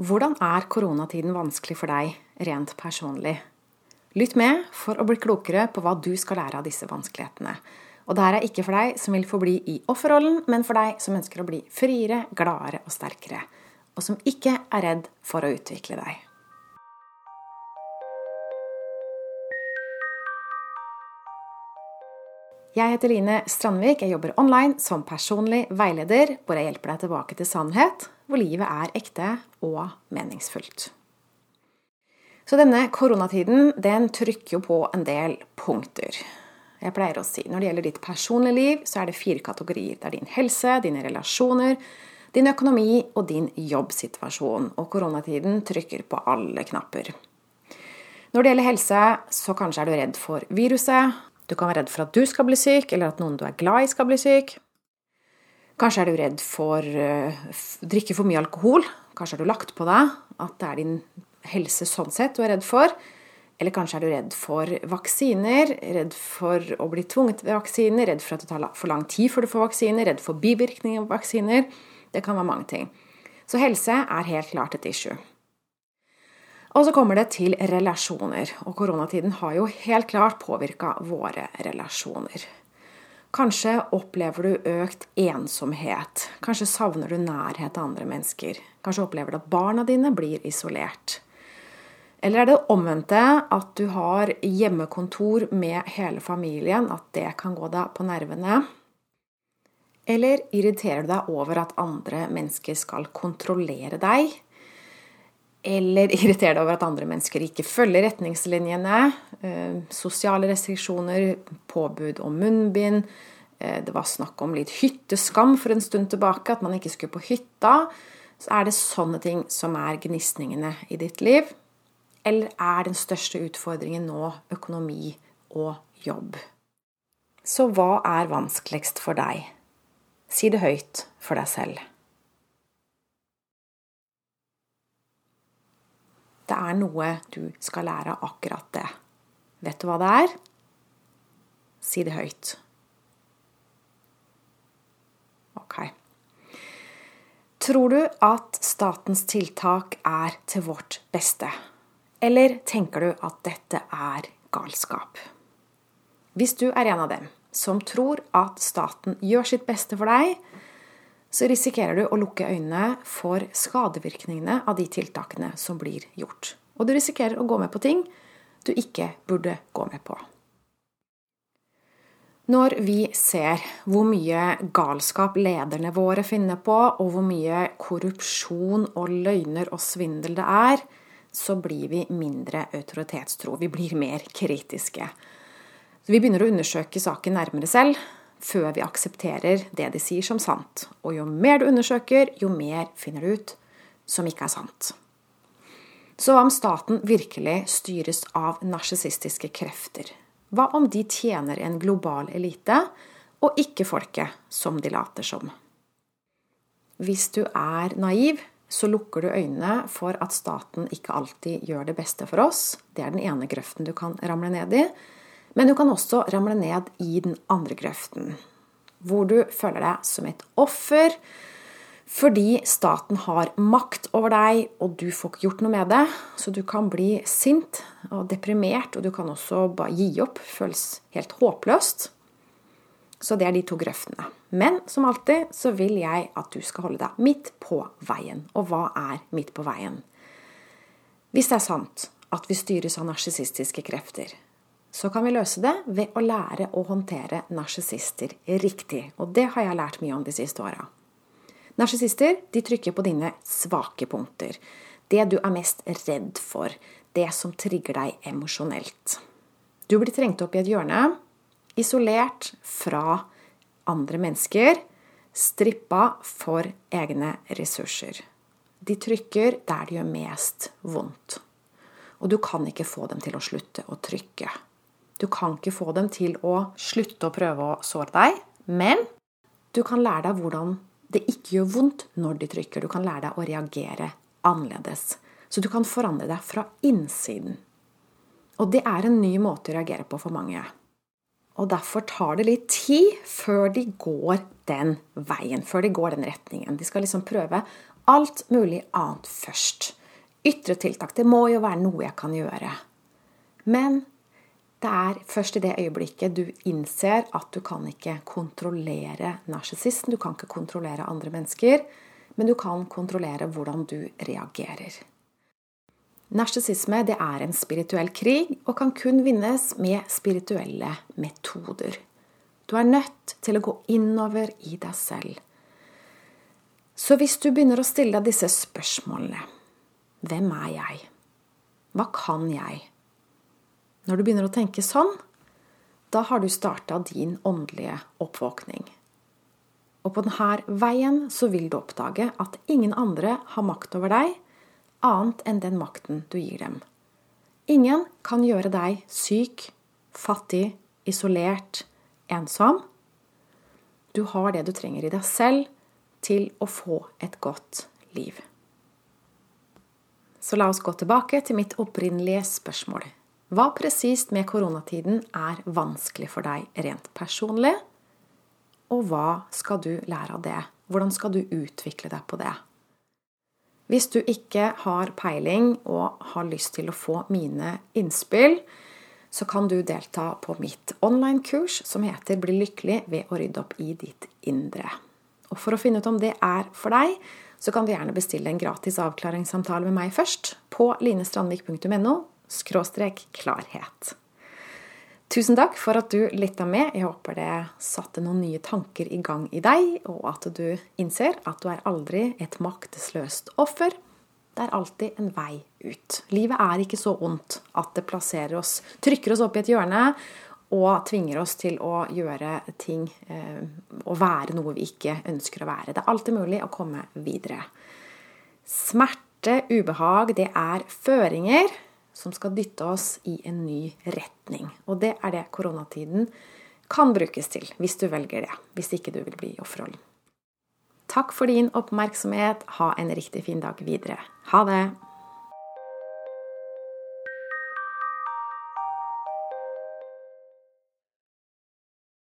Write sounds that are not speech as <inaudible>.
Hvordan er koronatiden vanskelig for deg rent personlig? Lytt med for å bli klokere på hva du skal lære av disse vanskelighetene. Og det her er ikke for deg som vil forbli i offerrollen, men for deg som ønsker å bli friere, gladere og sterkere. Og som ikke er redd for å utvikle deg. Jeg heter Line Strandvik. Jeg jobber online som personlig veileder, hvor jeg hjelper deg tilbake til sannhet, hvor livet er ekte og meningsfullt. Så denne koronatiden den trykker jo på en del punkter. Jeg pleier å si når det gjelder ditt personlige liv, så er det fire kategorier. Det er din helse, dine relasjoner, din økonomi og din jobbsituasjon. Og koronatiden trykker på alle knapper. Når det gjelder helse, så kanskje er du redd for viruset, du kan være redd for at du skal bli syk, eller at noen du er glad i, skal bli syk. Kanskje er du redd for å uh, drikke for mye alkohol. Kanskje har du lagt på deg at det er din helse sånn sett du er redd for. Eller kanskje er du redd for vaksiner, redd for å bli tvunget ved vaksiner, redd for at det tar for lang tid før du får vaksiner, redd for bivirkninger av vaksiner. Det kan være mange ting. Så helse er helt klart et issue. Og så kommer det til relasjoner. Og koronatiden har jo helt klart påvirka våre relasjoner. Kanskje opplever du økt ensomhet. Kanskje savner du nærhet til andre mennesker. Kanskje opplever du at barna dine blir isolert. Eller er det omvendte, at du har hjemmekontor med hele familien, at det kan gå deg på nervene? Eller irriterer du deg over at andre mennesker skal kontrollere deg? Eller <laughs> irritere deg over at andre mennesker ikke følger retningslinjene. Eh, sosiale restriksjoner, påbud om munnbind. Eh, det var snakk om litt hytteskam for en stund tilbake, at man ikke skulle på hytta. Så er det sånne ting som er gnisningene i ditt liv? Eller er den største utfordringen nå økonomi og jobb? Så hva er vanskeligst for deg? Si det høyt for deg selv. Det er noe du skal lære av akkurat det. Vet du hva det er? Si det høyt. Ok. Tror du at statens tiltak er til vårt beste? Eller tenker du at dette er galskap? Hvis du er en av dem som tror at staten gjør sitt beste for deg, så risikerer du å lukke øynene for skadevirkningene av de tiltakene som blir gjort. Og du risikerer å gå med på ting du ikke burde gå med på. Når vi ser hvor mye galskap lederne våre finner på, og hvor mye korrupsjon og løgner og svindel det er, så blir vi mindre autoritetstro. Vi blir mer kritiske. Så vi begynner å undersøke saken nærmere selv, før vi aksepterer det de sier som sant. Og jo mer du undersøker, jo mer finner du ut som ikke er sant. Så hva om staten virkelig styres av narsissistiske krefter? Hva om de tjener en global elite, og ikke folket, som de later som? Hvis du er naiv, så lukker du øynene for at staten ikke alltid gjør det beste for oss. Det er den ene grøften du kan ramle ned i. Men du kan også ramle ned i den andre grøften, hvor du føler deg som et offer fordi staten har makt over deg, og du får ikke gjort noe med det. Så du kan bli sint og deprimert, og du kan også bare gi opp. Føles helt håpløst. Så det er de to grøftene. Men som alltid så vil jeg at du skal holde deg midt på veien. Og hva er midt på veien? Hvis det er sant at vi styres av narsissistiske krefter, så kan vi løse det ved å lære å håndtere narsissister riktig. Og det har jeg lært mye om de siste åra. Narsissister trykker på dine svake punkter. Det du er mest redd for. Det som trigger deg emosjonelt. Du blir trengt opp i et hjørne, isolert fra andre mennesker, strippa for egne ressurser. De trykker der det gjør mest vondt. Og du kan ikke få dem til å slutte å trykke. Du kan ikke få dem til å slutte å prøve å såre deg, men du kan lære deg hvordan det ikke gjør vondt når de trykker. Du kan lære deg å reagere annerledes. Så du kan forandre deg fra innsiden. Og det er en ny måte å reagere på for mange. Og derfor tar det litt tid før de går den veien, før de går den retningen. De skal liksom prøve alt mulig annet først. Ytre tiltak. Det må jo være noe jeg kan gjøre. Men det er først i det øyeblikket du innser at du kan ikke kontrollere narsissisten, du kan ikke kontrollere andre mennesker, men du kan kontrollere hvordan du reagerer. Narsissisme er en spirituell krig og kan kun vinnes med spirituelle metoder. Du er nødt til å gå innover i deg selv. Så hvis du begynner å stille deg disse spørsmålene Hvem er jeg? Hva kan jeg? Når du begynner å tenke sånn, da har du starta din åndelige oppvåkning. Og på denne veien så vil du oppdage at ingen andre har makt over deg annet enn den makten du gir dem. Ingen kan gjøre deg syk, fattig, isolert, ensom. Du har det du trenger i deg selv til å få et godt liv. Så la oss gå tilbake til mitt opprinnelige spørsmål. Hva presist med koronatiden er vanskelig for deg rent personlig? Og hva skal du lære av det? Hvordan skal du utvikle deg på det? Hvis du ikke har peiling og har lyst til å få mine innspill, så kan du delta på mitt online-kurs som heter 'Bli lykkelig ved å rydde opp i ditt indre'. Og For å finne ut om det er for deg, så kan du gjerne bestille en gratis avklaringssamtale med meg først på linestrandvik.no skråstrek klarhet. Tusen takk for at du lytta med. Jeg håper det satte noen nye tanker i gang i deg, og at du innser at du er aldri et maktesløst offer. Det er alltid en vei ut. Livet er ikke så ondt at det plasserer oss, trykker oss opp i et hjørne og tvinger oss til å gjøre ting eh, og være noe vi ikke ønsker å være. Det er alltid mulig å komme videre. Smerte, ubehag, det er føringer som skal dytte oss i en ny retning. Og det er det koronatiden kan brukes til, hvis du velger det. Hvis ikke du vil bli offerrollen. Takk for din oppmerksomhet. Ha en riktig fin dag videre. Ha det!